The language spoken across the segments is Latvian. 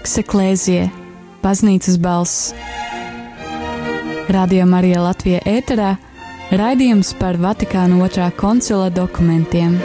Voks Eklēzie, Baznīcas balss. Radio Marija Latvija ēterā raidījums par Vatikāna otrā koncila dokumentiem.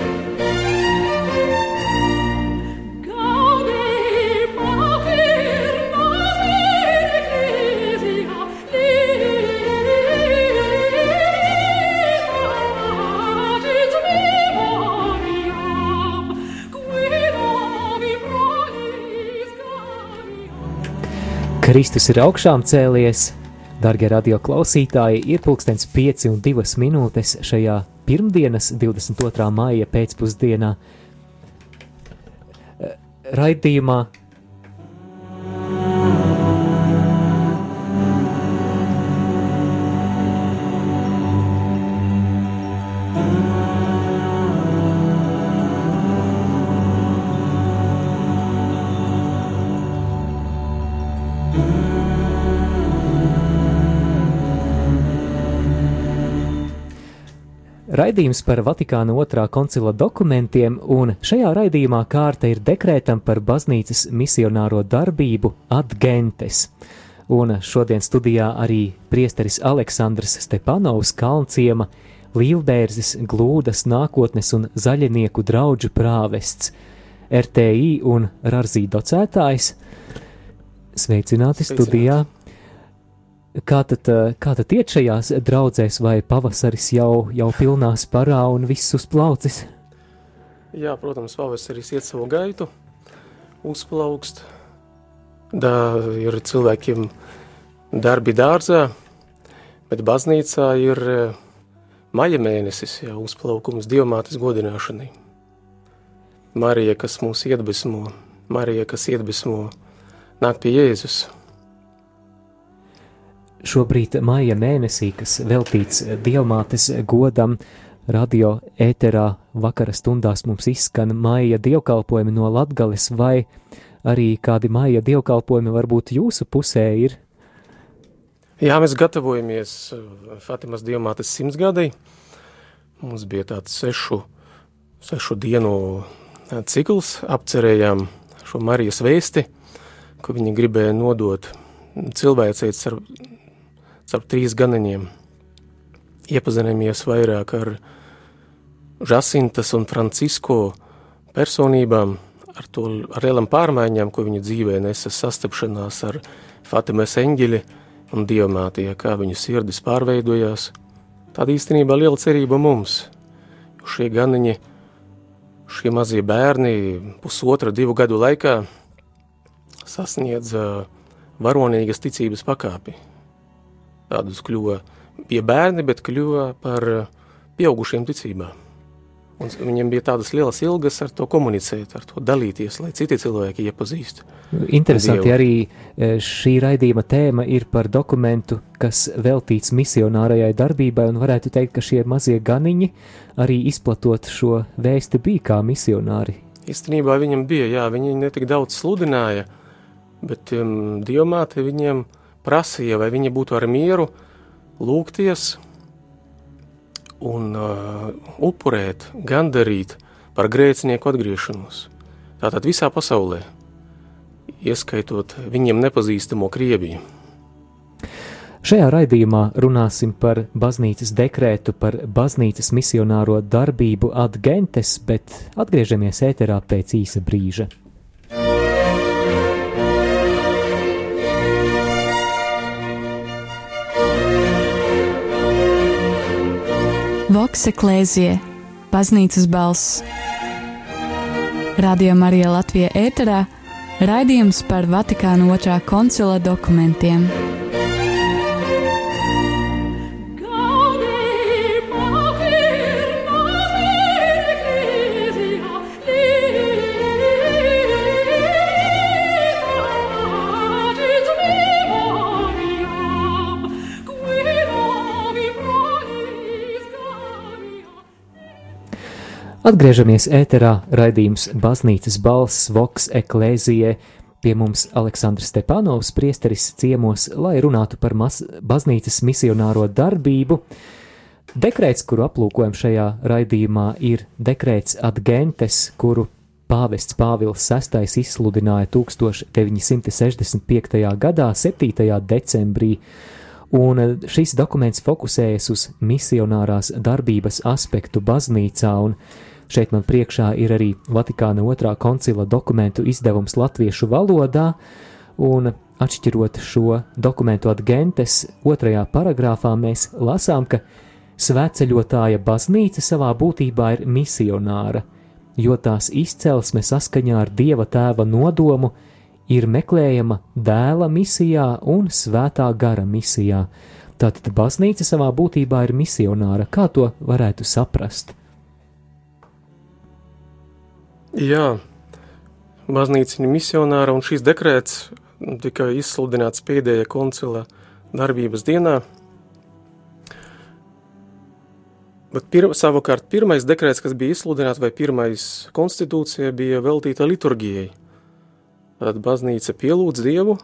Kristus ir augšām cēlies. Darbie radio klausītāji, ir pulkstenis 5 un 2 minūtes šajā pirmdienas, 22. maija pēcpusdienā. Raidījumā Raidījums par Vatikāna otrā koncila dokumentiem, un šajā raidījumā kārta ir dekrētam par baznīcas misionāro darbību Adgentes. Un šodien studijā arī priesteris Aleksandrs Stepanovs Kalnciema, Līvbērzis, Glūdas nākotnes un zaļinieku draudžu prāvests, RTI un Rarzī docētājs. Sveicināti studijā! Kā tad, kā tad iet šajās draudzēs, vai pavasaris jau, jau pilnā sparā un viss uz plaucis? Jā, protams, pavasaris iet savu gaitu, uzplaukst. Da ir cilvēkiem darbi dārzā, bet baznīcā ir maija mēnesis, jā, uzplaukums dievmātes godināšanai. Marija, kas mūs iedvesmo, Marija, kas iedvesmo nāk pie Jēzus – Šobrīd maija mēnesī, kas veltīts Dievmātes godam, radio ēterā vakara stundās mums izskan maija dievkalpojumi no Latgales, vai arī kādi maija dievkalpojumi varbūt jūsu pusē ir? Jā, mēs gatavojamies Fatimas Dievmātes simtsgadai. Mums bija tāds sešu, sešu dienu cikls, apcerējām šo Marijas vēsti, ko viņi gribēja nodot cilvēcēts ar starp trīs ganiņiem. Iepazināmies vairāk ar Žasintas un Francisko personībām, ar, to, ar lielām pārmaiņām, ko viņa dzīvē nesa sastapšanās ar Fatimas eņģeli un dievmātie, kā viņu sirdis pārveidojās. Tāda īstenībā liela cerība mums, jo šie ganiņi, šie mazie bērni pusotra, divu gadu laikā sasniedza varonīgas ticības pakāpi tādus kļuva pie bērni, bet kļuva par pieaugušiem ticībā. Un viņiem bija tādas lielas ilgas ar to komunicēt, ar to dalīties, lai citi cilvēki iepazīstu. Interesanti Dievu. arī šī raidījuma tēma ir par dokumentu, kas veltīts misionārajai darbībai, un varētu teikt, ka šie mazie ganiņi arī izplatot šo vēsti bija kā misionāri. Īstenībā viņam bija, jā, viņi netik daudz sludināja, bet um, dievmāte viņiem prasīja, vai viņi būtu ar mieru lūgties un uh, upurēt, gandarīt par grēcinieku atgriešanos. Tātad visā pasaulē, ieskaitot viņiem nepazīstamo Krieviju. Šajā raidījumā runāsim par baznīcas dekrētu, par baznīcas misionāro darbību ad gentes, bet atgriežamies ēterā pēc īsa brīža. Voks Eklēzie, Baznīcas balss. Radio Marija Latvija ēterā raidījums par Vatikāna otrā koncila dokumentiem. Atgriežamies ēterā, raidījums Baznīcas balss, Voks, Eklēzijai. Pie mums Aleksandrs Stepanovs, priesteris ciemos, lai runātu par mas, baznīcas misionāro darbību. Dekrēts, kuru aplūkojam šajā raidījumā, ir dekrēts Adgentes, kuru Pāvests Pāvils VI izsludināja 1965. gadā, 7. decembrī, un šis dokuments fokusējas uz misionārās darbības aspektu baznīcā, un šeit man priekšā ir arī Vatikāna otrā koncila dokumentu izdevums latviešu valodā, un atšķirot šo dokumentu atgentes, otrajā paragrāfā mēs lasām, ka svētceļotāja baznīca savā būtībā ir misionāra – jo tās izcelsme saskaņā ar Dieva tēva nodomu ir meklējama dēla misijā un svētā gara misijā. Tātad baznīca savā būtībā ir misionāra. Kā to varētu saprast? Jā, baznīca ir misionāra, un šīs dekrēts tika izsludināts pēdējā koncila darbības dienā, Bet pir, savukārt pirmais dekrets, kas bija izsludināts, vai pirmais konstitūcija, bija veltīta liturgijai. Tad baznīca pielūdz Dievu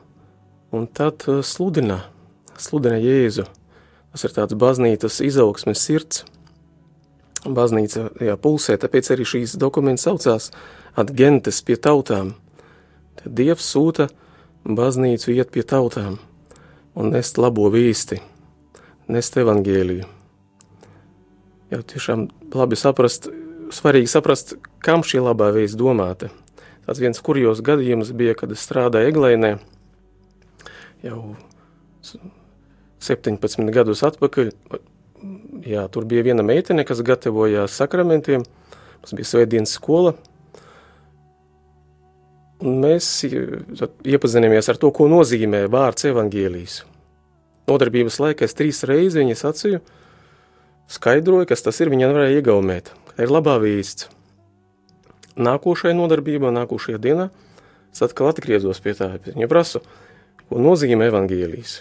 un tad uh, sludina, sludina Jēzu. Tas ir tāds baznīcas izaugsmes sirds. Baznīca jā, pulsē, tāpēc arī šīs dokuments saucās atgentes pie tautām. Tad Dievs sūta baznīcu iet pie tautām un nest labo vīsti, nest evangēliju jau tiešām labi saprast, svarīgi saprast, kam šī labā vēsts domāta. Tas viens kurjos gadījums bija, kad es strādāju Eglēnē jau 17 gadus atpakaļ. Jā, tur bija viena meitene, kas gatavojās sakramentiem, mums bija svētdienas skola, un mēs iepazināmies ar to, ko nozīmē vārds evangēlijas. Nodarbības laikā es trīs reizes viņas sacīju, skaidroja, kas tas ir, viņa nevarēja iegaumēt. Ir labā vīsts. Nākošajā nodarbībā, nākošajā dienā, es atkal atgriezos pie tā, viņa prasu, ko nozīmē evangēlijas.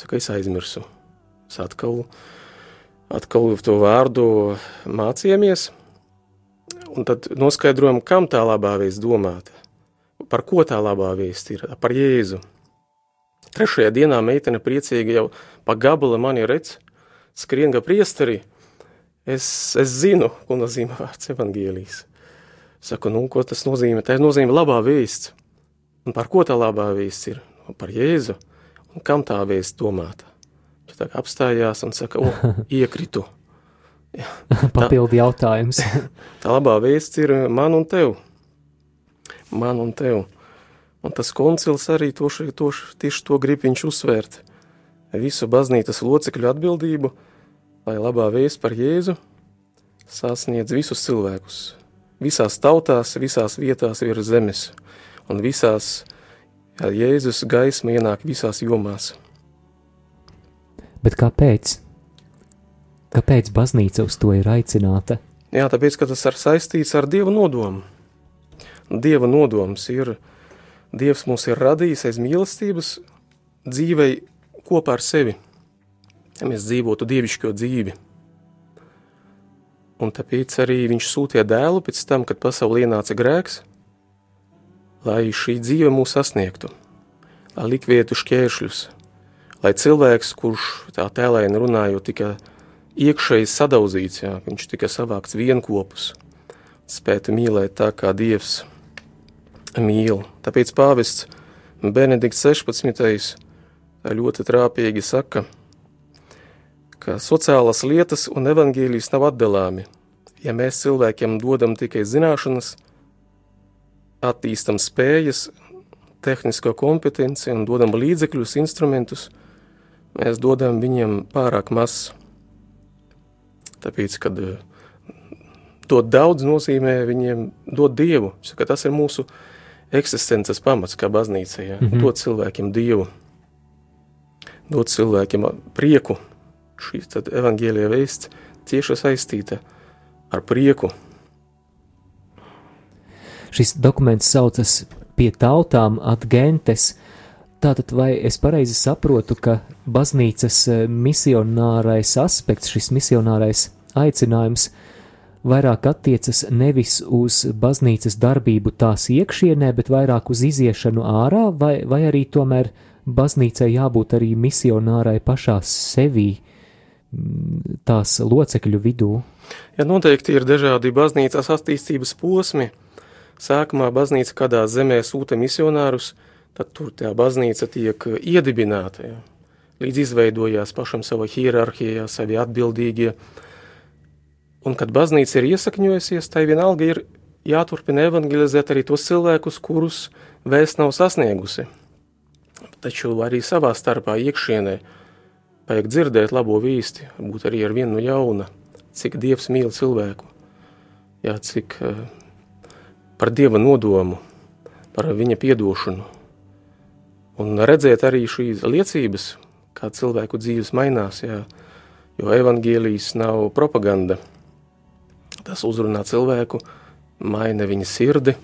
Saka, es aizmirsu. Es atkal, atkal to vārdu mācījāmies, un tad noskaidrojam, kam tā labā vēsts domāta. Par ko tā labā vēsts ir? Par Jēzu. Trešajā dienā meitene priecīgi jau pa gabala mani redz, skrien ga priesteri, es, es zinu, ko nozīmē vārds evangēlijas. Saku, nu, ko tas nozīmē? Tā nozīmē labā vēsts. Un par ko tā labā vēsts ir? Par Jēzu. Un kam tā vēsts domāta? Apstājās un saka, o, iekritu. Papildi jautājums. tā labā vēsts ir man un tev. Man un tev. Un tas koncils arī to, to, tieši to grib viņš uzsvērt visu baznīcas locekļu atbildību, lai labā vēsts par Jēzu sasniedz visus cilvēkus, visās tautās, visās vietās virs zemes, un visās Jēzus gaisma ienāk visās jomās. Bet kāpēc? Kāpēc baznīca uz to ir aicināta? Jā, tāpēc, ka tas ir saistīts ar Dieva nodomu. Dieva nodoms ir, Dievs mūs ir radījis aiz mīlestības dzīvei kopā ar sevi, ja mēs dzīvotu dievišķo dzīvi. Un tāpēc arī viņš sūtīja dēlu pēc tam, kad pasaulē ienāca grēks, lai šī dzīve mūs sasniegtu, lai likvietu šķēršļus, lai cilvēks, kurš tā tēlēni runājot, tika iekšēji sadauzīts, jā, viņš tika savākts vienkopus, spētu mīlēt tā, kā Dievs mīl. Tāpēc pāvests Benedikts 16 ļoti trāpīgi saka, ka sociālas lietas un evaņģēlijas nav atdalāmi. Ja mēs cilvēkiem dodam tikai zināšanas, attīstam spējas, tehnisko kompetenci un dodam līdzekļus, instrumentus, mēs dodam viņiem pārāk maz. Tāpēc, kad eh, dot daudz nozīmē viņiem dot Dievu, ka tas ir mūsu eksistences pamats kā baznīca, ja? mm -hmm. dot cilvēkiem Dievu dot cilvēkiem prieku. Šī evaņģēlīja vēsts cieši saistīta ar prieku. Šis dokuments saucas pie tautām atgentes. Tātad, vai es pareizi saprotu, ka baznīcas e, misionārais aspekts, šis misionārais aicinājums, vairāk attiecas nevis uz baznīcas darbību tās iekšienē, bet vairāk uz iziešanu ārā, vai, vai arī tomēr baznīcai jābūt arī misionārai pašā sevī, mm, tās locekļu vidū. Ja noteikti ir dažādi baznīcas attīstības posmi, sākumā baznīca kādā zemē sūta misionārus, tad tur tā baznīca tiek iedibināta. Ja. Līdz izveidojās pašam sava hierarhija, savi atbildīgie. Un, kad baznīca ir iesakņojusies, tai vienalga ir jāturpina evangelizēt arī tos cilvēkus, kurus vēsts nav sasniegusi. Taču arī savā starpā iekšienē vajag dzirdēt labo vīsti, būt arī ar vienu no jauna, cik Dievs mīl cilvēku, jā, cik uh, par Dieva nodomu, par viņa piedošanu. Un redzēt arī šīs liecības, kā cilvēku dzīves mainās, jā, jo evangēlijas nav propaganda. Tas uzrunā cilvēku, maina viņa sirdi,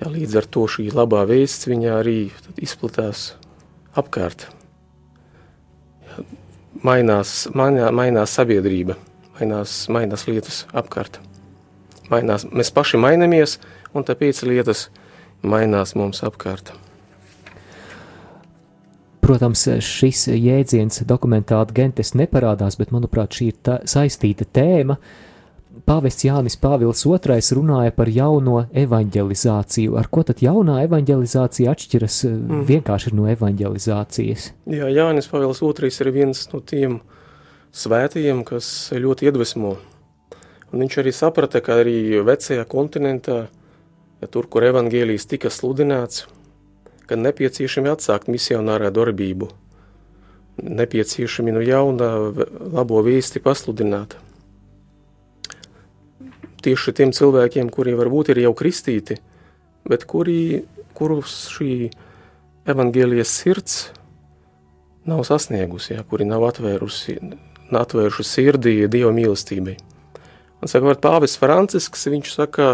jā, līdz ar to šī labā vēsts viņā arī izplatās apkārt. Jā, mainās, mainā, mainās sabiedrība, mainās, mainās lietas apkārt mainās, mēs paši mainamies, un tāpēc lietas mainās mums apkārt. Protams, šis jēdziens dokumentā Gentes neparādās, bet, manuprāt, šī ir tā, saistīta tēma. Pāvests Jānis Pāvils II runāja par jauno evanģelizāciju. Ar ko tad jaunā evanģelizācija atšķiras mm. vienkārši no evanģelizācijas? Jā, Jānis Pāvils II ir viens no tiem svētajiem, kas ļoti iedvesmo Un viņš arī saprata, ka arī vecajā kontinentā, ja tur, kur evaņģēlijas tika sludināts, ka nepieciešami atsākt misionārā darbību, nepieciešami no jauna labo vēsti pasludināt. Tieši tiem cilvēkiem, kuri varbūt ir jau kristīti, bet kuri, kurus šī evaņģēlijas sirds nav sasniegusi, ja, kuri nav atvērusi, atvēruši sirdī Dieva mīlestībai. Un sakot, Pāvis Francisks, viņš saka,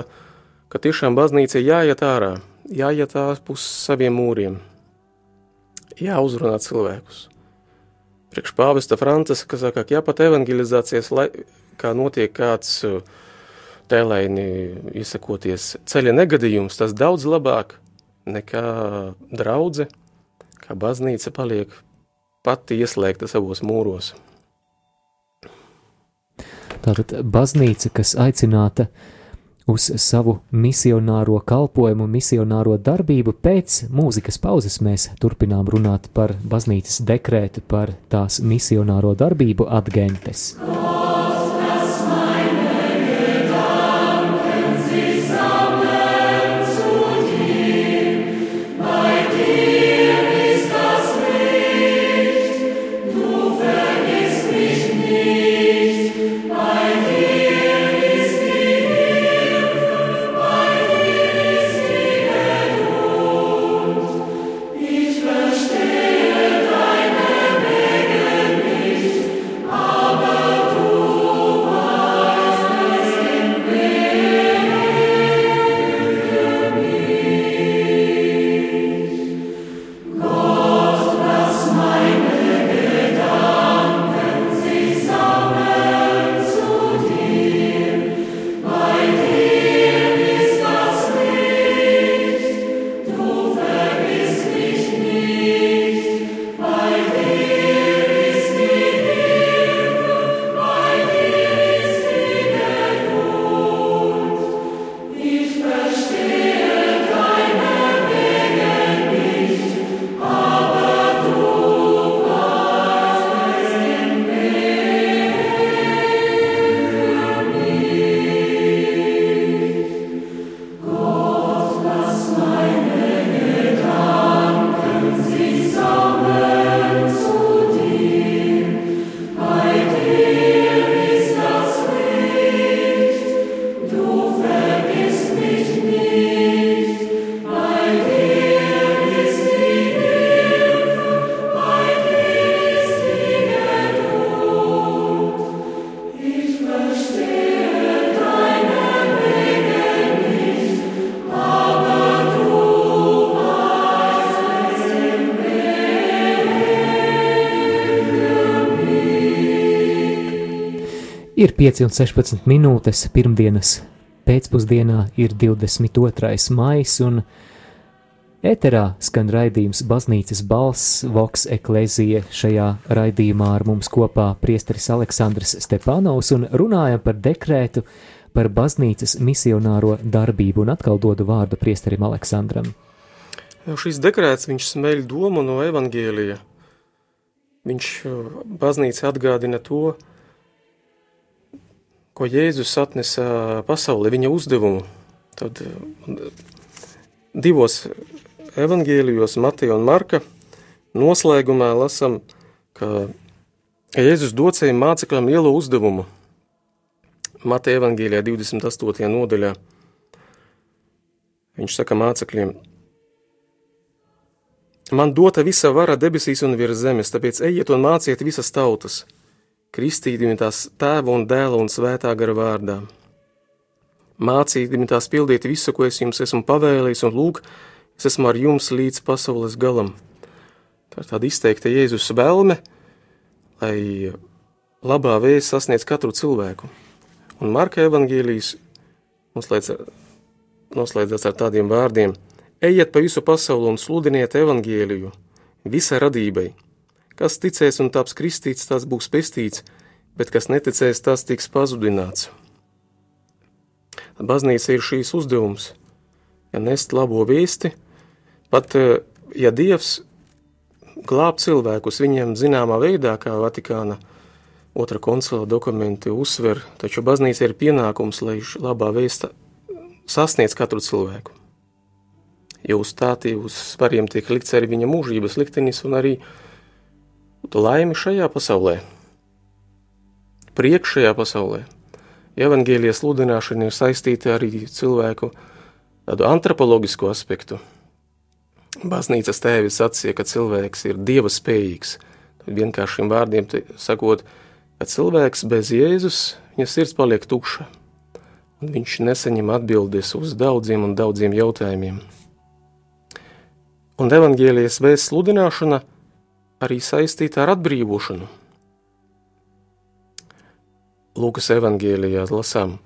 ka tiešām baznīca jāiet ārā, jāiet ārpus saviem mūriem, jāuzrunā cilvēkus. Priekš Pāvesta Franciska saka, ka ja pat evangelizācijas, kā notiek kāds uh, tēlaini izsakoties ceļa negadījums, tas daudz labāk nekā draudze, kā baznīca paliek pati ieslēgta savos mūros. Tātad baznīca, kas aicināta uz savu misionāro kalpojumu, misionāro darbību, pēc mūzikas pauzes mēs turpinām runāt par baznīcas dekrētu, par tās misionāro darbību atgentes. Oh! 5 un 16 minūtes, pirmdienas pēcpusdienā ir 22. maijs, un ēterā skan raidījums Baznīcas balss, Vox Eklezija. Šajā raidījumā ar mums kopā priesteris Aleksandrs Stepanovs un runājam par dekrētu par baznīcas misionāro darbību, un atkal dodu vārdu priesterim Aleksandram. Jau šis dekrēts, viņš smeļ domu no evangēlija. Viņš baznīca atgādina to, ko Jēzus atnesa pasaulē, viņa uzdevumu. Tad divos evangēlijos, Mateja un Marka, noslēgumā lasam, ka Jēzus dod saviem mācekļiem lielu uzdevumu. Mateja evangēlijā 28. nodaļā viņš saka mācekļiem – Man dota visa vara debesīs un virs zemes, tāpēc ejiet un māciet visas tautas, kristīdami tās tēva un dēla un svētā gara vārdā. Mācīdami tās pildīt visu, ko es jums esmu pavēlējis, un lūk, es esmu ar jums līdz pasaules galam. Tā ir tāda izteikta Jēzus vēlme, lai labā vēsts sasniedz katru cilvēku. Un Marka evangēlijas noslēdzas ar tādiem vārdiem – Ejiet pa visu pasauli un sludiniet evaņģēliju visai radībai. Kas ticēs un taps kristīts, tas būs pestīts, bet kas neticēs, tas tiks pazudināts. Baznīca ir šīs uzdevums, ja nest labo vēsti, pat eh, ja Dievs glāb cilvēkus viņiem zināmā veidā, kā Vatikāna otra koncila dokumenti uzsver, taču baznīca ir pienākums, lai labā vēsta sasniedz katru cilvēku jo uz tā uz svariem tiek likts arī viņa mūžības liktenis un arī laimi šajā pasaulē, priekšējā pasaulē. Evangēlijas sludināšana ir saistīta arī cilvēku tādu antropoloģisku aspektu. Baznīcas tēvis sacīja, ka cilvēks ir dieva spējīgs. Vienkāršiem vārdiem sakot, ka cilvēks bez Jēzus, viņa sirds paliek tukša, un viņš nesaņem atbildes uz daudziem un daudziem jautājumiem un evaņģēlijas vēsts sludināšana arī saistīta ar atbrīvošanu. Lūkas evaņģēlijā lasām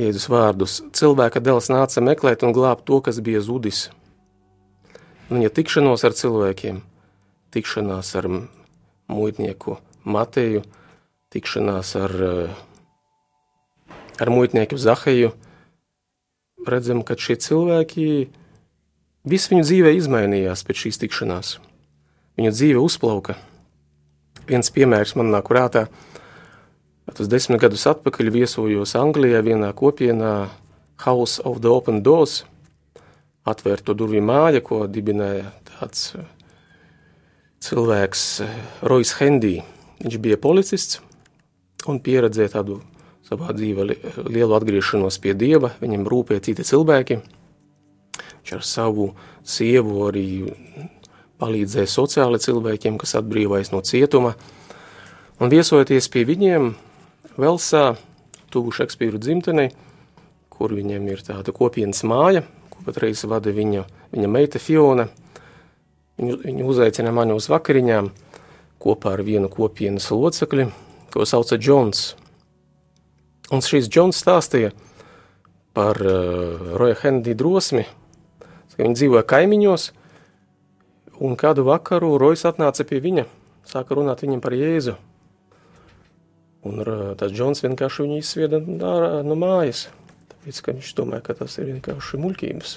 Jēzus vārdus: Cilvēka dēls nāca meklēt un glābt to, kas bija zudis. Viņa tikšanos ar cilvēkiem, tikšanās ar muitnieku Mateju, tikšanās ar, ar muitnieku Zaheju, redzam, ka šie cilvēki Viss viņu dzīvē izmainījās pēc šīs tikšanās. Viņa dzīve uzplauka. Viens piemērs man nāk prātā. Tas desmit gadus atpakaļ viesojos Anglijā vienā kopienā House of the Open Doors, atvērto durvju māja, ko dibināja tāds uh, cilvēks uh, Rojas Hendī. Viņš bija policists un pieredzēja tādu savā dzīvē lielu atgriešanos pie Dieva, viņam rūpēja citi cilvēki – Viņš ar savu sievu arī palīdzēja sociāli cilvēkiem, kas atbrīvājas no cietuma. Un viesojoties pie viņiem Velsā, tuvu Šekspīru dzimtenei, kur viņiem ir tāda kopienas māja, ko patreiz vada viņa, viņa meita Fiona. Viņu, viņu uzaicina mani uz vakariņām kopā ar vienu kopienas locekli, ko sauca Džons. Un šīs Džons stāstīja par uh, Roja Hendy drosmi, Viņi dzīvoja kaimiņos, un kādu vakaru Rojas atnāca pie viņa, sāka runāt viņam par Jēzu. Un tas Džons vienkārši viņu izsvieda ārā no mājas, tāpēc, ka viņš domāja, ka tas ir vienkārši muļķības.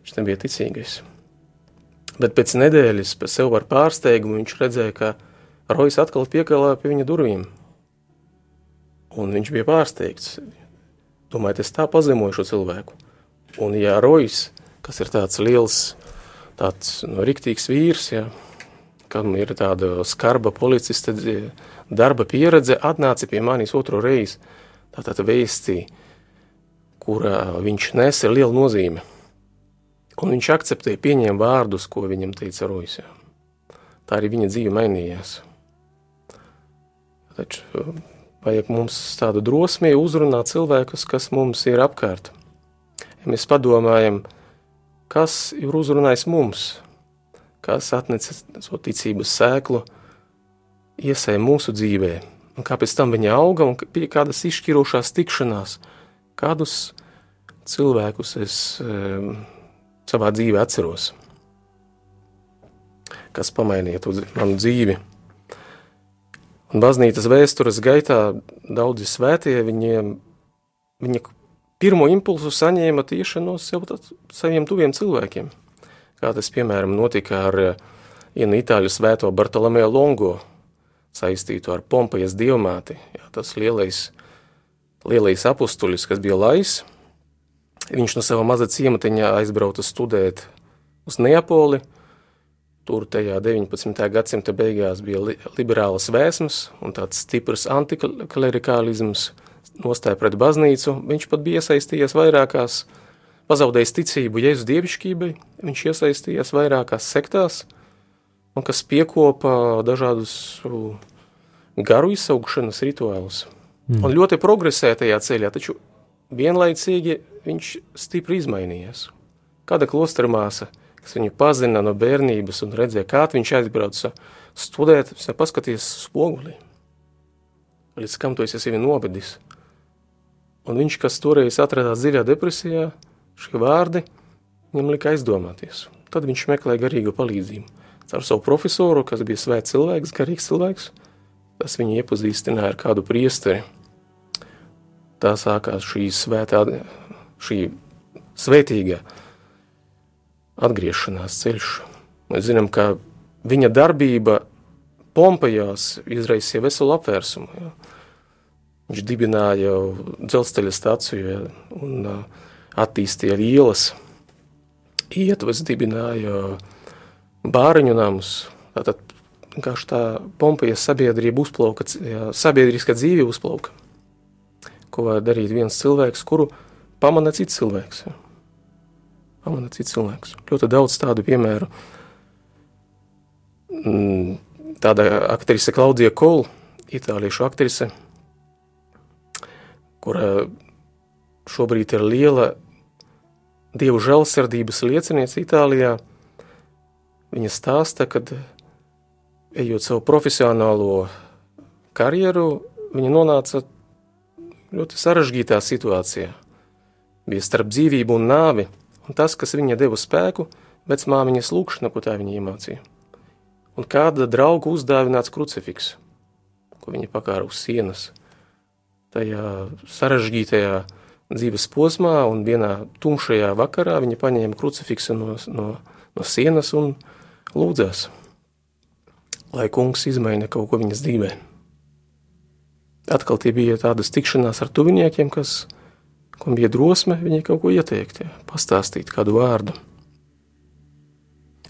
Viņš nebija ticīgais. Bet pēc nedēļas, pēc sev ar pārsteigumu, viņš redzēja, ka Rojas atkal piekalāja pie viņa durvīm. Un viņš bija pārsteigts. Domāju, es tā pazemoju šo cilvēku. Un ja Rojas kas ir tāds liels, tāds nu, riktīgs vīrs, ja, kam ir tāda skarba policista darba pieredze, atnāca pie manis otro reizi. Tātad vēstī, kurā viņš nesa lielu nozīmi. Un viņš akceptēja, pieņēma vārdus, ko viņam teica Rojas. Ja. Tā arī viņa dzīve mainījās. Taču vajag mums tādu drosmī uzrunāt cilvēkus, kas mums ir apkārt. Ja mēs padomājam, ka kas ir uzrunājis mums, kas atnecis šo ticības sēklu, iesēja mūsu dzīvē, un kā pēc tam viņa auga, un bija kādas izšķirošās tikšanās, kādus cilvēkus es e, savā dzīvē atceros, kas pamainīja manu dzīvi. Un baznīcas vēstures gaitā daudzi svētie viņiem viņa pirmo impulsu saņēma tieši no sev, saviem tuviem cilvēkiem. Kā tas, piemēram, notika ar vienu itāļu svēto Bartolomeo Longo, saistītu ar Pompejas dievmāti, jā, tas lielais, lielais apustulis, kas bija lais, viņš no sava maza ciematiņā aizbrauca studēt uz Neapoli, tur tajā 19. gadsimta beigās bija li liberālas vēsmas un tāds stiprs antiklerikālisms, nostāja pret baznīcu, viņš pat bija iesaistījies vairākās, pazaudējis ticību Jēzus dievišķībai, viņš iesaistījās vairākās sektās, un kas piekopa dažādus garu izsaugšanas rituālus. Mm. Un ļoti progresē tajā ceļā, taču vienlaicīgi viņš stipri izmainījies. Kāda klostera māsa, kas viņu pazina no bērnības un redzēja, kā viņš aizbrauca studēt, paskaties spogulī. Līdz kam tu esi sevi nobedis. Un viņš, kas toreiz atradās dziļā depresijā, šie vārdi viņam lika aizdomāties. Tad viņš meklēja garīgu palīdzību. Ar savu profesoru, kas bija svēts cilvēks, garīgs cilvēks, tas viņu iepazīstināja ar kādu priesteri. Tā sākās šī svētā, šī svētīgā atgriešanās ceļš. Mēs zinām, ka viņa darbība Pompejās izraisīja veselu apvērsumu. Ja. Viņš dibināja dzelzceļa staciju ja, un attīstīja ielas, ietvas dibināja bāriņu namus. Tātad vienkārši tā Pompejas sabiedrība uzplauka, jā, sabiedriska dzīve uzplauka. Ko var darīt viens cilvēks, kuru pamana cits cilvēks. Pamana cits cilvēks. Ļoti daudz tādu piemēru. Tāda aktrise Klaudija Kola, itāliešu aktrise, kura šobrīd ir liela dievu žēlsirdības lieciniece Itālijā. Viņa stāsta, ka ejot savu profesionālo karjeru, viņa nonāca ļoti sarežģītā situācijā. Bija starp dzīvību un nāvi, un tas, kas viņa deva spēku, vecmāmiņas lūkšana, ko tā viņa iemācīja. Un kāda drauga uzdāvināts krucifiks, ko viņa pakāra uz sienas – tajā sarežģītajā dzīves posmā, un vienā tumšajā vakarā viņa paņēma krucifiksu no, no, no sienas un lūdzās, lai kungs izmaina kaut ko viņas dzīvē. Atkal tie bija tādas tikšanās ar tuviniekiem, kas, kam bija drosme viņai kaut ko ieteikt, ja, pastāstīt kādu vārdu.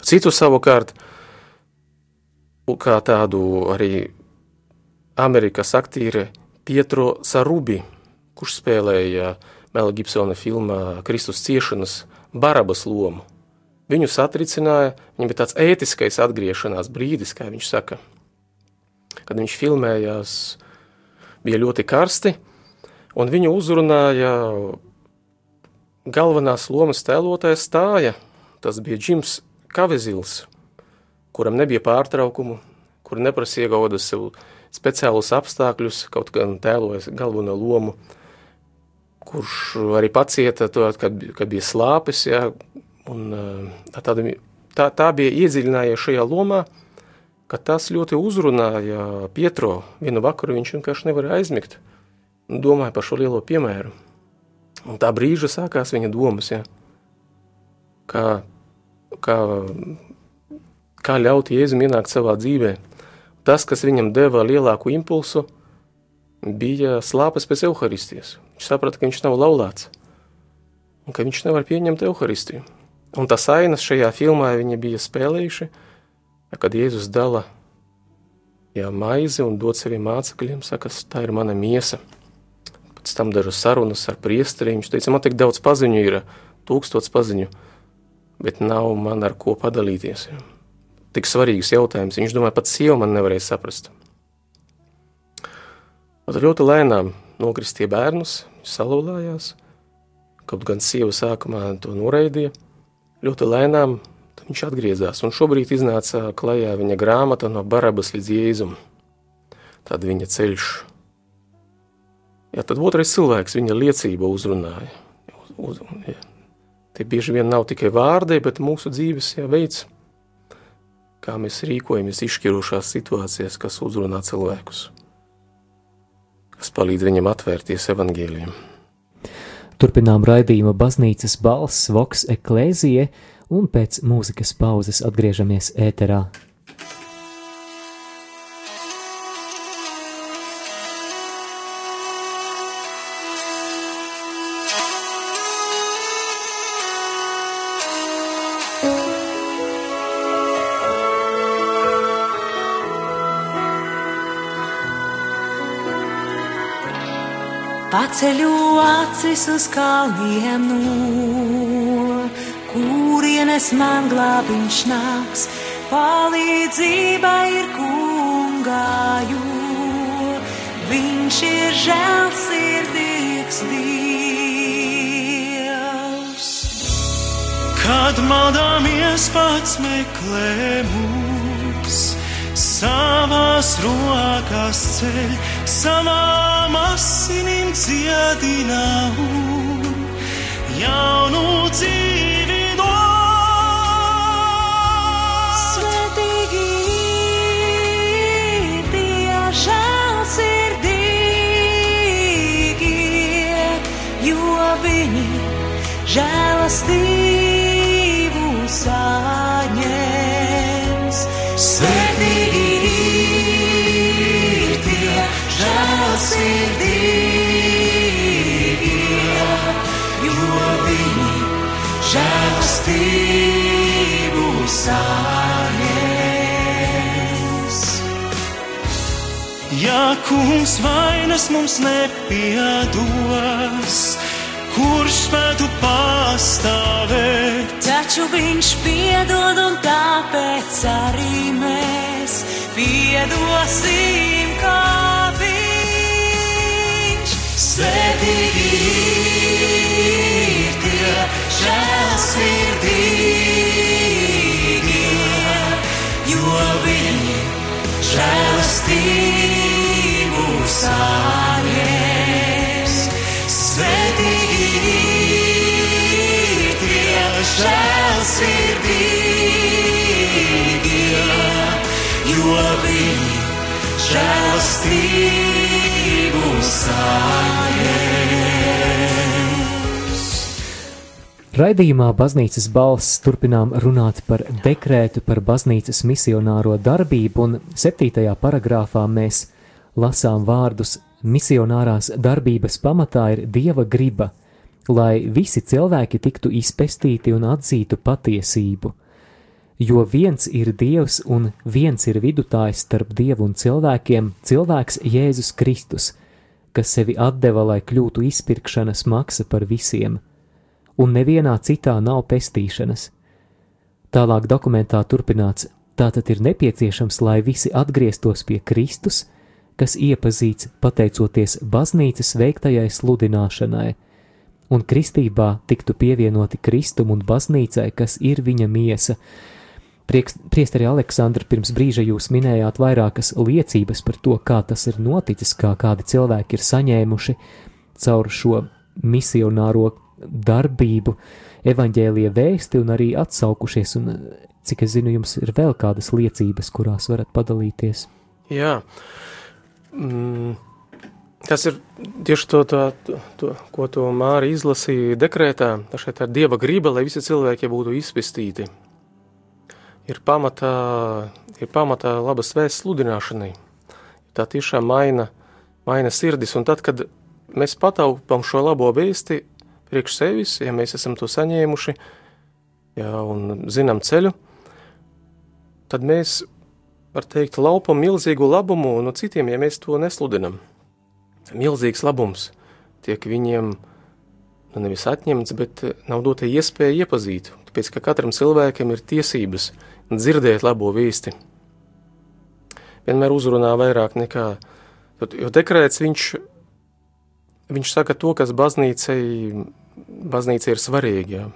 Citu savukārt, kā tādu arī Amerikas aktīri Pietro Sarubi, kurš spēlēja Mela Gibsona filmā Kristus ciešanas Barabas lomu. Viņu satricināja, viņam bija tāds ētiskais atgriešanās brīdis, kā viņš saka. Kad viņš filmējās, bija ļoti karsti, un viņu uzrunāja galvenās lomas tēlotājs stāja. Tas bija Džims Kavezils, kuram nebija pārtraukumu, kur neprasīja gauda sev speciālus apstākļus, kaut gan tēlojas galveno lomu, kurš arī pacieta to, kad, kad bija slāpes, ja, un tāda, tā, tā bija iedziļinājies šajā lomā, ka tas ļoti uzrunāja Pietro. Vienu vakaru viņš vienkārši nevarēja aizmigt, domāja par šo lielo piemēru. Un tā brīža sākās viņa domas, ja, kā, kā, kā ļaut Jēzum ienākt savā dzīvē – tas, kas viņam deva lielāku impulsu, bija slāpes pēc evaharistijas. Viņš saprata, ka viņš nav laulāts un ka viņš nevar pieņemt evaharistiju. Un tas ainas šajā filmā viņi bija spēlējuši, kad Jēzus dala jā, maizi un dod saviem mācekļiem, saka, tā ir mana miesa. Pēc tam dažas sarunas ar priesteri, viņš teica, man tik daudz paziņu ir, tūkstots paziņu, bet nav man ar ko padalīties. Jā tik svarīgs jautājums. Viņš domāja, pat sieva man nevarēja saprast. Tad ļoti lēnām nokristie bērnus, viņš salauzājās. Kaut gan sieva sākumā to noraidīja, ļoti lēnām viņš atgriezās. Un šobrīd iznāca klajā viņa grāmata no Barabas līdz Jēzum. Tad viņa ceļš. Jā, tad otrais cilvēks viņa liecība uzrunāja. Uz, jā. Tie bieži vien nav tikai vārdi, bet mūsu dzīves jā, veids kā mēs rīkojamies izšķirošās situācijās, kas uzrunā cilvēkus, kas palīdz viņam atvērties evaņģēliem. Turpinām raidījuma baznīcas balss Vox Eklēzija, un pēc mūzikas pauzes atgriežamies ēterā. Paceļu acis uz kalniem, no kurienes man glābiņš nāks. Palīdzība ir kungāju, viņš ir žēlsirdīgs Dievs. Kad maldāmies pats meklē mūs, savās rokās ceļ, savām asinīm dziedina un jaunu dzīvi dod. Svētīgi ir tie žēlsirdīgie, jo viņi žēlastību saņems. Ja kungs vainas mums nepiedos, kurš spētu pastāvēt? Taču viņš piedod, un tāpēc arī mēs piedosim, kā viņš. Svētīgi ir tie žēlsirdīgie, jo viņi žēlastību saņems. Svētīgi ir tie žēlsirdīgie, jo viņi žēlastību saņems. Raidījumā Baznīcas balss turpinām runāt par dekrētu par baznīcas misionāro darbību, un septītajā paragrāfā mēs lasām vārdus: Misionārās darbības pamatā ir dieva griba, lai visi cilvēki tiktu izpestīti un atzītu patiesību. Jo viens ir dievs un viens ir vidutājs starp dievu un cilvēkiem, cilvēks Jēzus Kristus, kas sevi deva, lai kļūtu izpirkšanas maksa par visiem un nevienā citā nav pestīšanas. Tālāk dokumentā turpināts, tātad ir nepieciešams, lai visi atgrieztos pie Kristus, kas iepazīts pateicoties baznīcas veiktajai sludināšanai, un kristībā tiktu pievienoti Kristum un baznīcai, kas ir viņa miesa. Priesteri Aleksandra, pirms brīža jūs minējāt vairākas liecības par to, kā tas ir noticis, kā kādi cilvēki ir saņēmuši caur šo misionāro darbību, evaņģēlīja vēsti un arī atsaukušies, un cik es zinu, jums ir vēl kādas liecības, kurās varat padalīties. Jā, mm, tas ir tieši to, to, to, ko to Māra izlasīja dekrētā. Tā šeit ir dieva griba, lai visi cilvēki būtu izpestīti. Ir pamatā, ir pamatā labas vēsts sludināšanai. Tā tiešām maina, maina sirdis, un tad, kad mēs pataupām šo labo vēsti priekš sevis, ja mēs esam to saņēmuši, jā, un zinām ceļu, tad mēs, var teikt, laupam milzīgu labumu no citiem, ja mēs to nesludinam. Milzīgs labums tiek viņiem nu, nevis atņemts, bet nav dota iespēja iepazīt, tāpēc, ka katram cilvēkam ir tiesības dzirdēt labo vīsti. Vienmēr uzrunā vairāk nekā, jo dekrēts viņš, viņš saka to, kas baznīcai, baznīca ir svarīgi, jā.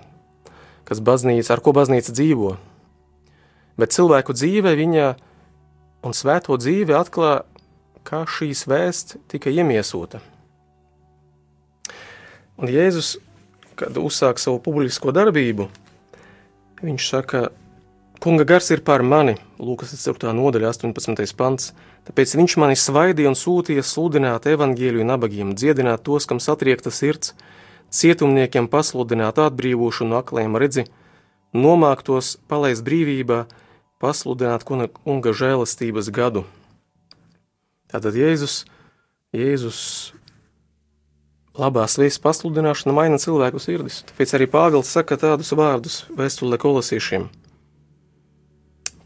kas baznīca, ar ko baznīca dzīvo. Bet cilvēku dzīve viņa un svēto dzīve atklā, kā šīs vēsts tika iemiesota. Un Jēzus, kad uzsāk savu publisko darbību, viņš saka, Kunga gars ir pār mani, Lūkas 4. nodaļa, 18. pants, tāpēc viņš mani svaidīja un sūtīja sludināt evaņģēliju nabagiem, dziedināt tos, kam satriekta sirds, cietumniekiem pasludināt atbrīvošanu akliem redzi, nomāktos palaist brīvībā, pasludināt kunga žēlastības gadu. Tātad Jēzus, Jēzus labās vēstures pasludināšana maina cilvēku sirdis. Tāpēc arī Pāvils saka tādus vārdus vēstulē kolosiešiem.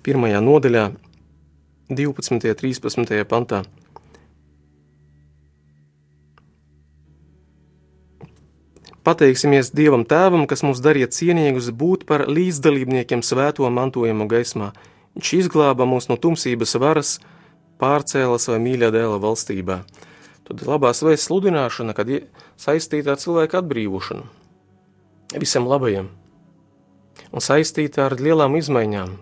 Pirmajā nodaļā, 12. un 13. pantā. Pateiksimies Dievam Tēvam, kas mums darīja cienīgus būt par līdzdalībniekiem svēto mantojumu gaismā. Viņš izglāba mūs no tumsības varas, pārcēla savā mīļā dēla valstībā. Tad labās vēstures sludināšana, kad saistīta ar cilvēku atbrīvošanu, visam labajam, un saistīta ar lielām izmaiņām.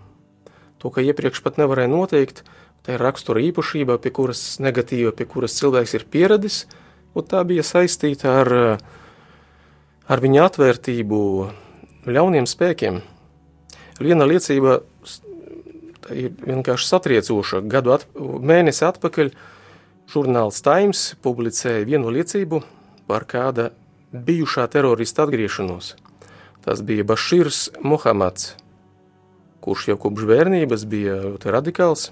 To, ka iepriekš pat nevarēja noteikt, tā ir rakstura īpašība, pie kuras negatīva, pie kuras cilvēks ir pieradis, un tā bija saistīta ar uh, ar viņa atvērtību ļauniem spēkiem. Viena liecība ir vienkārši satriecoša. Gadu at, mēnesi atpakaļ žurnāls Times publicēja vienu liecību par kāda bijušā terorista atgriešanos. Tas bija Baširs Muhamads, kurš jau kopš bērnības bija radikāls.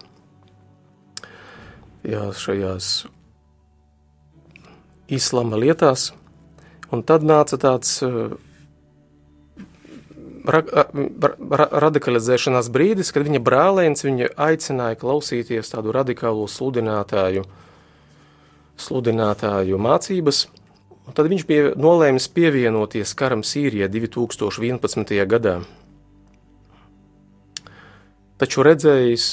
Jā, šajās islama lietās – Un tad nāca tāds uh, ra, ra, radikalizēšanās brīdis, kad viņa brālēns viņu aicināja klausīties tādu radikālu sludinātāju, sludinātāju mācības. Un tad viņš bija nolēmis pievienoties karam Sīrijā 2011. gadā. Taču redzējis,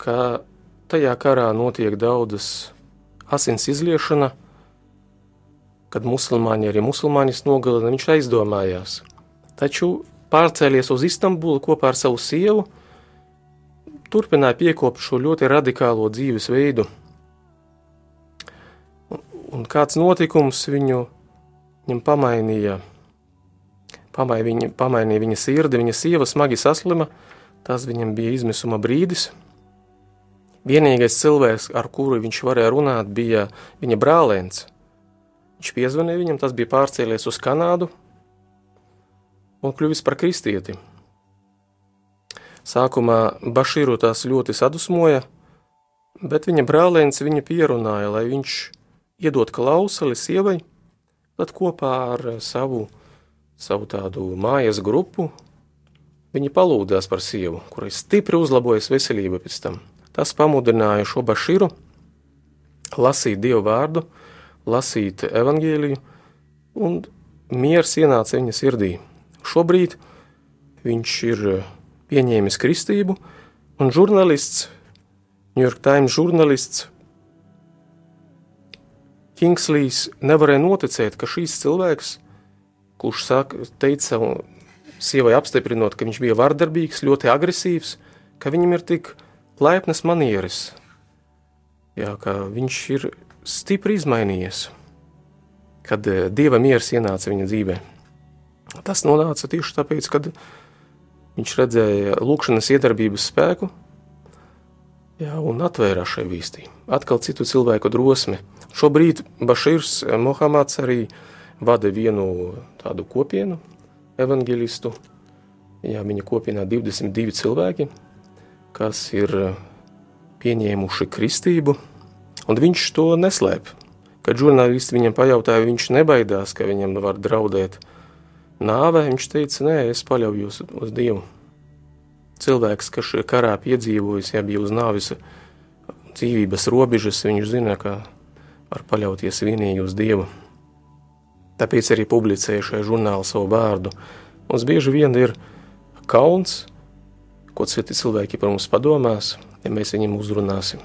ka tajā karā notiek daudzas asins izliešana, kad musulmaņi arī musulmaņus nogalina, viņš aizdomājās. Taču pārcēlies uz Istambulu kopā ar savu sievu, turpināja piekopt šo ļoti radikālo dzīvesveidu. Un, un kāds notikums viņu viņam pamainīja, pamainīja viņa, pamainīja viņa sirdi, viņa sieva smagi saslima, tas viņam bija izmisuma brīdis. Vienīgais cilvēks, ar kuru viņš varēja runāt, bija viņa brālēns, Viņš piezvanīja viņam, tas bija pārcēlies uz Kanādu un kļuvis par kristieti. Sākumā Bašīru tās ļoti sadusmoja, bet viņa brālēns viņu pierunāja, lai viņš iedod klausuli sievai, tad kopā ar savu, savu tādu mājas grupu viņa palūdās par sievu, kurai stipri uzlabojas veselība pēc tam. Tas pamudināja šo Bašīru lasīt Dievu vārdu, lasīt evaņģēliju, un miers ienāca viņa sirdī. Šobrīd viņš ir eh, pieņēmis kristību, un žurnālists, New York Times žurnālists Kingslīs nevarēja noticēt, ka šīs cilvēks, kurš saka, teica sievai apstiprinot, ka viņš bija vardarbīgs, ļoti agresīvs, ka viņam ir tik laipnas manieres, jā, ka viņš ir stipri izmainījies, kad eh, dieva miers ienāca viņa dzīvē. Tas nonāca tieši tāpēc, kad viņš redzēja lūkšanas iedarbības spēku jā, un atvērās šai vīstī. Atkal citu cilvēku drosmi. Šobrīd Bašīrs Mohameds arī vada vienu tādu kopienu, evangelistu. Jā, viņa kopienā 22 cilvēki, kas ir pieņēmuši kristību – Un viņš to neslēp. Kad žurnālisti viņam pajautāja, viņš nebaidās, ka viņam var draudēt nāve, viņš teica, nē, es paļaujos uz Dievu. Cilvēks, kas šajā karā piedzīvojis, ja bija uz nāvis dzīvības robežas, viņš zina, ka var paļauties vienīgi uz Dievu. Tāpēc arī publicēju šajā žurnālā savu vārdu. Mums bieži vien ir kauns, ko citi cilvēki par mums padomās, ja mēs viņiem uzrunāsim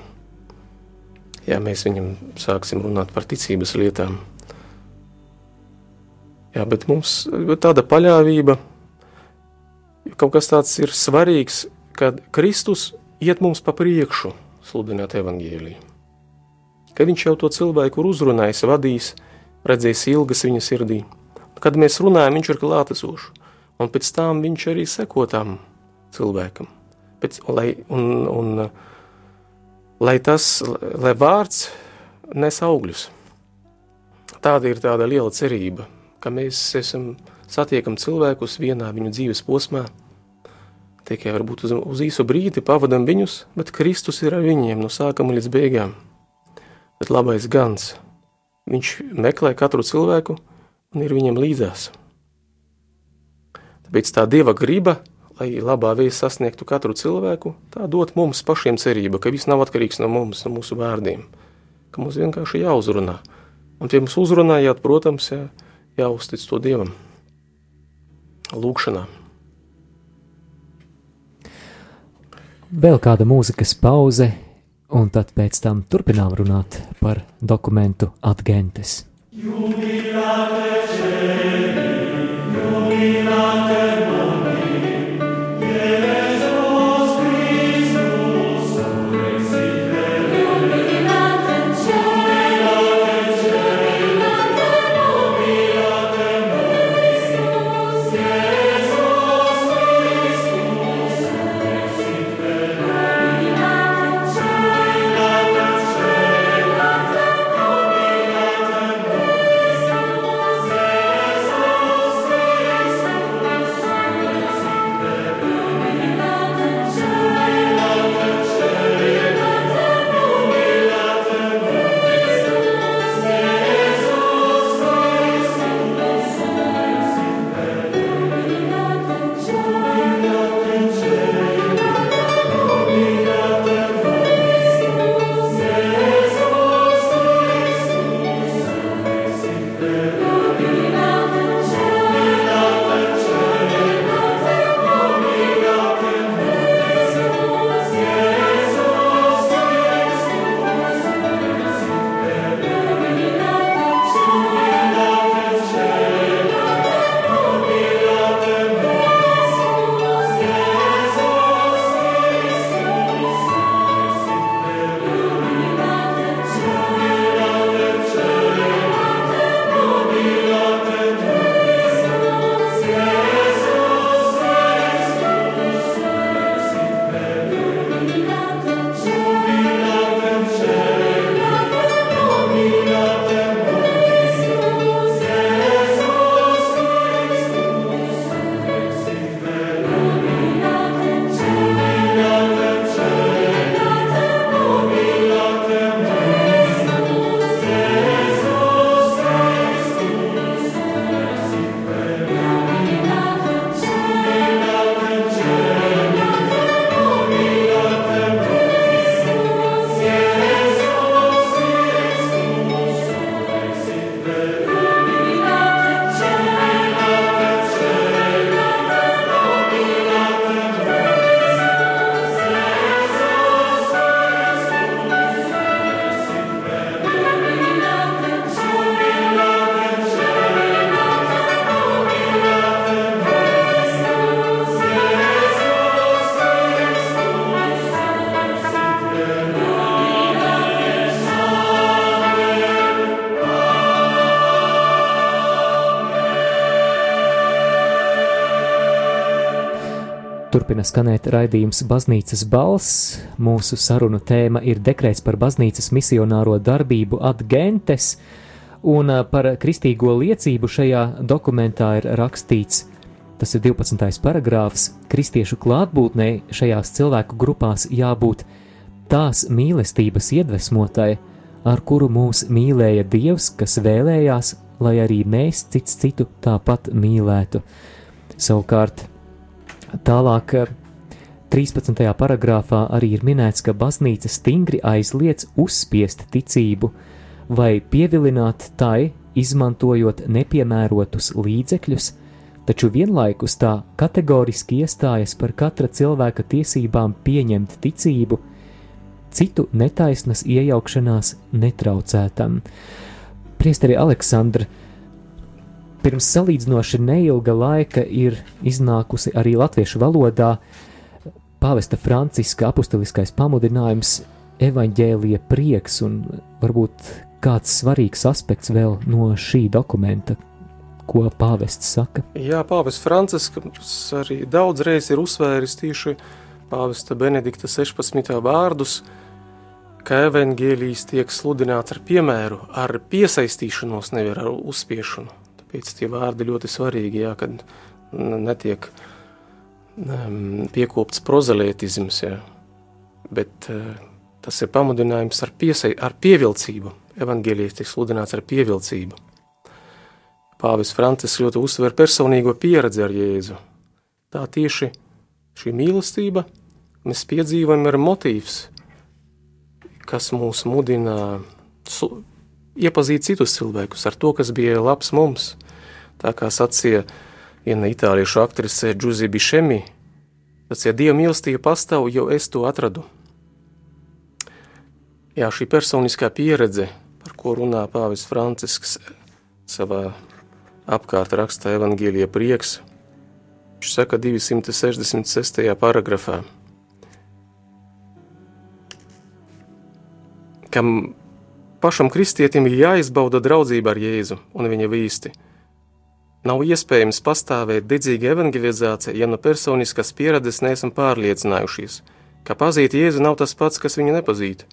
ja mēs viņam sāksim runāt par ticības lietām. Jā, bet mums bet tāda paļāvība, kaut kas tāds ir svarīgs, kad Kristus iet mums pa priekšu sludināt evaņģēliju. Kad viņš jau to cilvēku ir uzrunājis, vadījis, redzējis ilgas viņa sirdī. Kad mēs runājam, viņš ir klātesošs, un pēc tam viņš arī seko tam cilvēkam. Pēc, lai, un, un, lai tas, lai vārds nes augļus. Tāda ir tāda liela cerība, ka mēs esam satiekam cilvēkus vienā viņu dzīves posmā, tikai varbūt uz, uz īsu brīdi pavadam viņus, bet Kristus ir ar viņiem no sākuma līdz beigām. Bet labais gans, viņš meklē katru cilvēku un ir viņam līdzās. Tāpēc tā Dieva griba, lai labā vēsts sasniegtu katru cilvēku, tā dot mums pašiem cerība, ka viss nav atkarīgs no mums, no mūsu vārdiem, ka mums vienkārši jāuzrunā. Un tie mums uzrunājāt, protams, jā, jāuztic to Dievam. Lūkšanā. Vēl kāda mūzikas pauze, un tad pēc tam turpinām runāt par dokumentu Adgentes. Jubilate Turpina skanēt raidījums Baznīcas balss. Mūsu sarunu tēma ir dekrēts par baznīcas misionāro darbību Adgentes, un par kristīgo liecību šajā dokumentā ir rakstīts, tas ir 12. paragrāfs, kristiešu klātbūtnē šajās cilvēku grupās jābūt tās mīlestības iedvesmotai, ar kuru mūs mīlēja Dievs, kas vēlējās, lai arī mēs cits citu tāpat mīlētu. Savukārt, Tālāk, 13. Eh, paragrāfā arī ir minēts, ka baznīca stingri aizliedz uzspiest ticību vai pievilināt tai, izmantojot nepiemērotus līdzekļus, taču vienlaikus tā kategoriski iestājas par katra cilvēka tiesībām pieņemt ticību, citu netaisnas iejaukšanās netraucētam. Priesteri Aleksandra, pirms salīdzinoši neilga laika ir iznākusi arī latviešu valodā pāvesta Franciska apustuliskais pamudinājums evaņģēlija prieks un varbūt kāds svarīgs aspekts vēl no šī dokumenta, ko pāvests saka. Jā, pāvests Francisks arī daudzreiz ir uzsvēris tieši pāvesta Benedikta 16. vārdus, ka evaņģēlijs tiek sludināts ar piemēru, ar piesaistīšanos, nevis ar uzspiešanu. Tāpēc tie vārdi ļoti svarīgi, jā, kad netiek um, piekopts prozelētisms, jā, bet uh, tas ir pamudinājums ar, piesai, ar pievilcību. Evangelijas tiek sludināts ar pievilcību. Pāvis Francis ļoti uzsver personīgo pieredzi ar Jēzu. Tā tieši šī mīlestība mēs piedzīvojam ir motīvs, kas mūs mudina iepazīt citus cilvēkus ar to, kas bija labs mums. Tā kā sacīja viena itāliešu aktrise Giuseppe Bišemi, ir Dieva mīlestība pastāv, jo es to atradu. Jā, šī personiskā pieredze, par ko runā Pāvis Francisks savā apkārt rakstā Evangelija prieks, viņš saka 266. paragrafā, kam pašam kristietim ir jāizbauda draudzība ar Jēzu un viņa vīsti. Nav iespējams pastāvēt dedzīga evangelizācija, ja no personiskas pieredzes neesam pārliecinājušies, ka pazīt Jēzu nav tas pats, kas viņu nepazīt,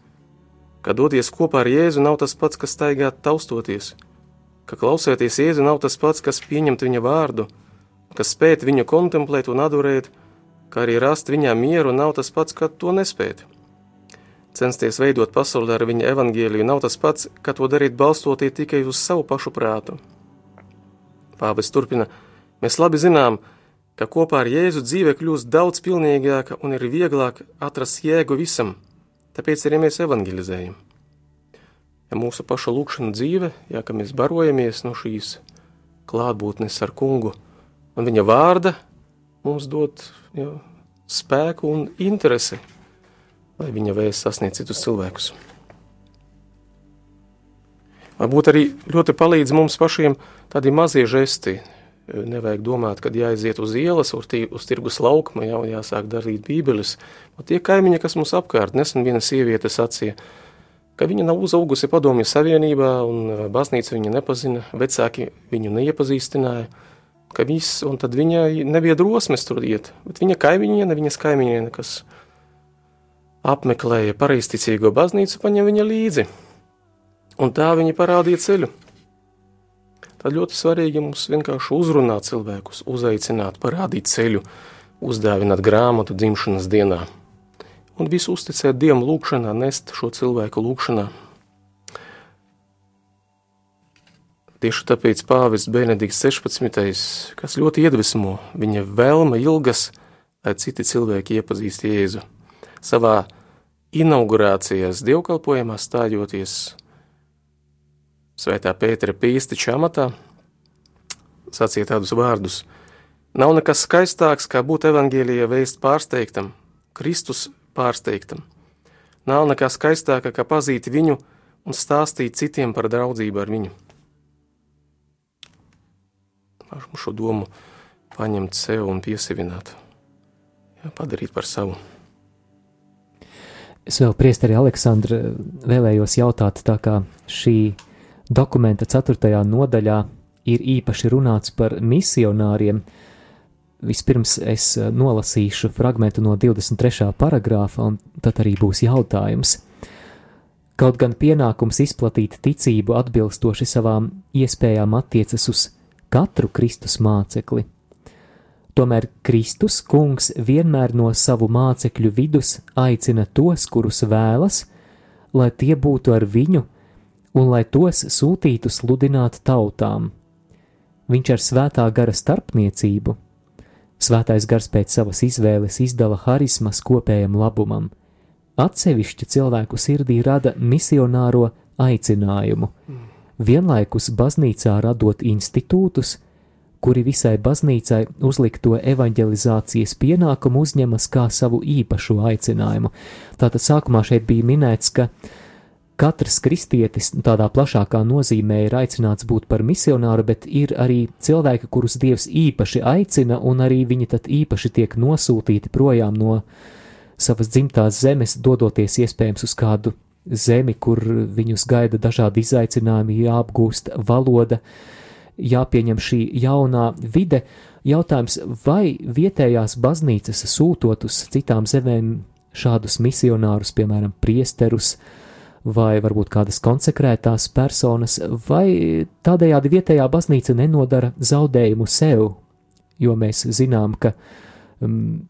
ka doties kopā ar Jēzu nav tas pats, kas staigāt taustoties, ka klausēties Jēzu nav tas pats, kas pieņemt viņa vārdu, kas spēt viņu kontemplēt un adorēt, kā arī rast viņā mieru nav tas pats, kā to nespēt. Censties veidot pasauli ar viņa evaņģēliju nav tas pats, kā to darīt balstoties tikai uz savu pašu prātu. Pāvis turpina: Mēs labi zinām, ka kopā ar Jēzu dzīve kļūst daudz pilnīgāka un ir vieglāk atrast jēgu visam, tāpēc arī mēs evangelizējam. Ja mūsu paša lūkšana dzīve, ja ka mēs barojamies no šīs klātbūtnes ar kungu un viņa vārda, mums dod jā, spēku un interesi lai viņa vēsts sasniedz citus cilvēkus. Varbūt arī ļoti palīdz mums pašiem tādi mazie žesti. Nevajag domāt, kad jāiziet uz ielas, uz, tī, uz tirgus laukuma, jau jāsāk darīt bībeles. Un tie kaimiņi, kas mums apkārt, nesen viena sieviete sacīja, ka viņa nav uzaugusi padomju savienībā un baznīca viņu nepazina, vecāki viņu neiepazīstināja, ka viss, un tad viņai nebija drosmes tur iet, bet viņa kaimiņiene, viņas kaimiņiene, kas apmeklēja pareizticīgo baznīcu, paņem viņa līdzi, un tā viņa parādīja ceļu. Tad ļoti svarīgi mums vienkārši uzrunāt cilvēkus, uzaicināt, parādīt ceļu, uzdāvināt grāmatu dzimšanas dienā. Un visu uzticēt Dievam lūgšanā, nest šo cilvēku lūgšanā. Tieši tāpēc pāvis Benedikts 16. kas ļoti iedvesmo, viņa vēlme ilgas, lai citi cilvēki iepazīst Jēzu savā inaugurācijas dievkalpojumā stājoties Svētā Pētera pīstiķa amatā, sacīja tādus vārdus: Nav nekas skaistāks, kā būt evaņģēlijā vēst pārsteigtam, Kristus pārsteigtam. Nav nekā skaistāka, kā pazīt viņu un stāstīt citiem par draudzību ar viņu. Varam šo domu paņemt sev un piesavināt, jā, padarīt par savu. Es vēl priesteri Aleksandra vēlējos jautāt, tā kā šī dokumenta ceturtajā nodaļā ir īpaši runāts par misionāriem. Vispirms es nolasīšu fragment no 23. paragrāfa, un tad arī būs jautājums. Kaut gan pienākums izplatīt ticību atbilstoši savām iespējām attiecas uz katru Kristus mācekli, Tomēr Kristus kungs vienmēr no savu mācekļu vidus aicina tos, kurus vēlas, lai tie būtu ar viņu un lai tos sūtītu sludināt tautām. Viņš ar svētā gara starpniecību, svētais gars pēc savas izvēles izdala harismas kopējam labumam, atsevišķi cilvēku sirdī rada misionāro aicinājumu, vienlaikus baznīcā radot institūtus, kuri visai baznīcai uzlikto evanģelizācijas pienākumu uzņemas kā savu īpašu aicinājumu. Tātad sākumā šeit bija minēts, ka katrs kristietis tādā plašākā nozīmē ir aicināts būt par misionāru, bet ir arī cilvēki, kurus Dievs īpaši aicina, un arī viņi tad īpaši tiek nosūtīti projām no savas dzimtās zemes, dodoties iespējams uz kādu zemi, kur viņus gaida dažādi izaicinājumi, jāapgūst valoda, uh, jāpieņem šī jaunā vide. Jautājums, vai vietējās baznīcas sūtot uz citām zemēm šādus misionārus, piemēram, priesterus vai varbūt kādas konsekrētās personas, vai tādējādi vietējā baznīca nenodara zaudējumu sev, jo mēs zinām, ka um,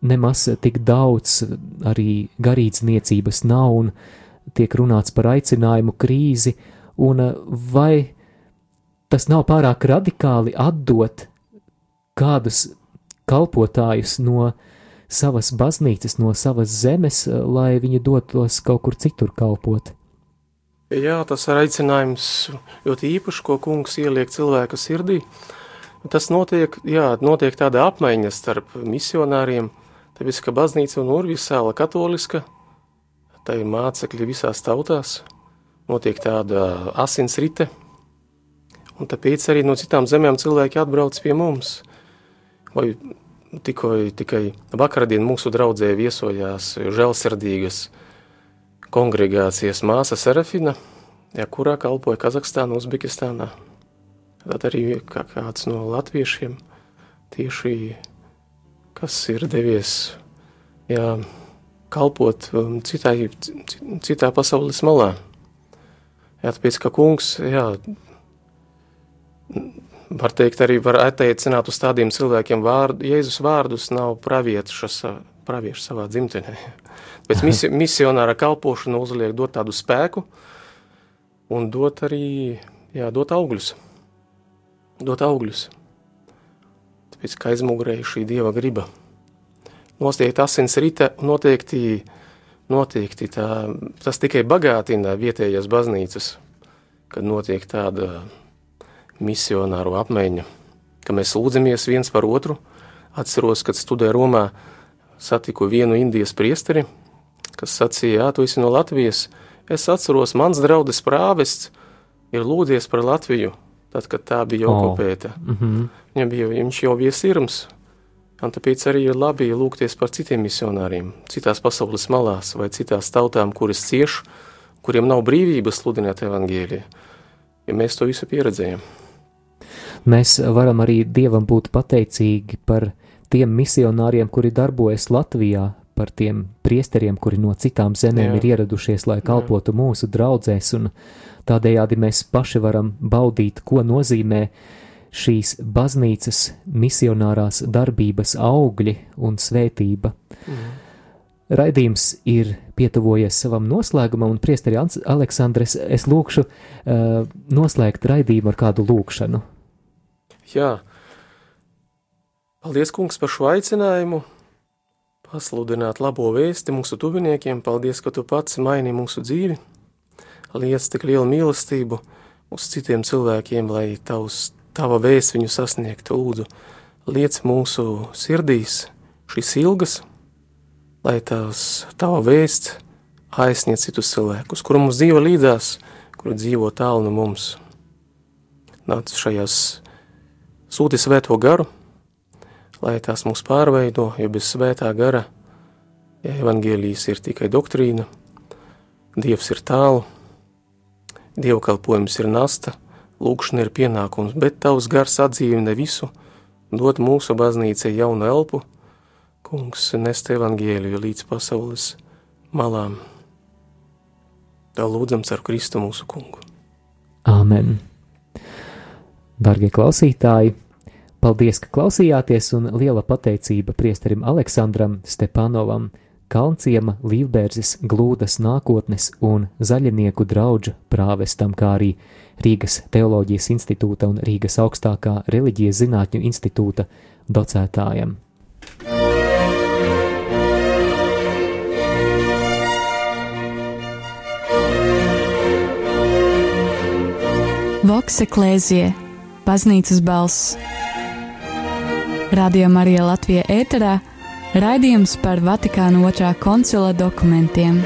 nemaz tik daudz arī garīdzniecības nav un tiek runāts par aicinājumu krīzi, un vai tas nav pārāk radikāli atdot kādus kalpotājus no savas baznīcas, no savas zemes, lai viņi dotos kaut kur citur kalpot. Jā, tas ir aicinājums ļoti īpašs, ko kungs ieliek cilvēka sirdī. Tas notiek, jā, notiek tāda apmaiņa starp misionāriem, tāpēc, ka baznīca un urvisāla katoliska, tā ir mācekļi visās tautās, notiek tāda asinsrite, un tāpēc arī no citām zemēm cilvēki atbrauc pie mums. Vai tikai, tikai vakardien mūsu draudzē viesojās žēlsirdīgas kongregācijas māsa Serafina, ja, kurā kalpoja Kazahstānā, Uzbekistānā. Tad arī kā kāds no latviešiem tieši, kas ir devies, jā, kalpot um, citai, citā pasaules malā. Jā, tāpēc, ka kungs, jā, var teikt, arī var attiecināt uz tādiem cilvēkiem vārdu, Jēzus vārdus nav pravieši savā dzimtenē. Pēc misi, misionāra kalpošana uzliek dot tādu spēku un dot arī, jā, dot augļus. Dot augļus. Tāpēc, ka aizmugurēja šī Dieva griba. Nostiekt asins rita, noteikti, noteikti tā, tas tikai bagātina vietējās baznīcas, kad notiek tāda misionāru apmaiņa, ka mēs lūdzamies viens par otru. Atceros, kad studēju Romā, satiku vienu indijas priesteri, kas sacīja, jā, tu esi no Latvijas. Es atceros, mans draugs prāvests ir lūdzies par Latviju, tad, kad tā bija okupēta. Oh. Mm -hmm. Viņam bija, viņš jau bija sirms, un tāpēc arī ir labi lūgties par citiem misionāriem, citās pasaules malās vai citās tautām, kuras cieš, kuriem nav brīvības sludināt evangēliju, ja mēs to visu pieredzējam. Mēs varam arī Dievam būt pateicīgi par tiem misionāriem, kuri darbojas Latvijā, par tiem priesteriem, kuri no citām zemēm Jā. ir ieradušies, lai kalpotu mūsu draudzēs, un tādējādi mēs paši varam baudīt, ko nozīmē šīs baznīcas misionārās darbības augļi un svētība. Mm. Raidījums ir pietuvojies savam noslēgumam, un priesteri Aleksandres, es lūkšu uh, noslēgt raidījumu ar kādu lūkšanu. Jā, paldies, kungs, par šo aicinājumu. Pasludināt labo vēsti mūsu tuviniekiem. Paldies, ka tu pats maini mūsu dzīvi. Liec tik lielu mīlestību uz citiem cilvēkiem, lai tavs, tava vēsts viņu sasniegtu. Lūdzu, liec mūsu sirdīs šīs ilgas, lai tās tava vēsts aizsniedz citus cilvēkus, kuri mums dzīvo līdzās, kuri dzīvo tālu no mums. Nāc šajās sūti svēto garu, lai tās mūs pārveido, jo bez svētā gara, ja evaņģēlijas ir tikai doktrīna, Dievs ir tālu, dievkalpojums ir nasta, lūkšana ir pienākums, bet tavs gars atdzīvina visu, dot mūsu baznīcai jaunu elpu, kungs nest evaņģēliju līdz pasaules malām. Tā lūdzams ar Kristu mūsu kungu. Āmen! Darbie klausītāji, paldies, ka klausījāties, un liela pateicība priesterim Aleksandram Stepanovam, Kalnciema, Līvbērzes, Glūdas nākotnes un zaļinieku draugu prāvestam, kā arī Rīgas Teoloģijas institūta un Rīgas augstākā reliģijas zinātņu institūta docētājam. Voks eklēzie, baznīcas balss. Radio Marija Latvija ēterā raidījums par Vatikāna otrā koncila dokumentiem.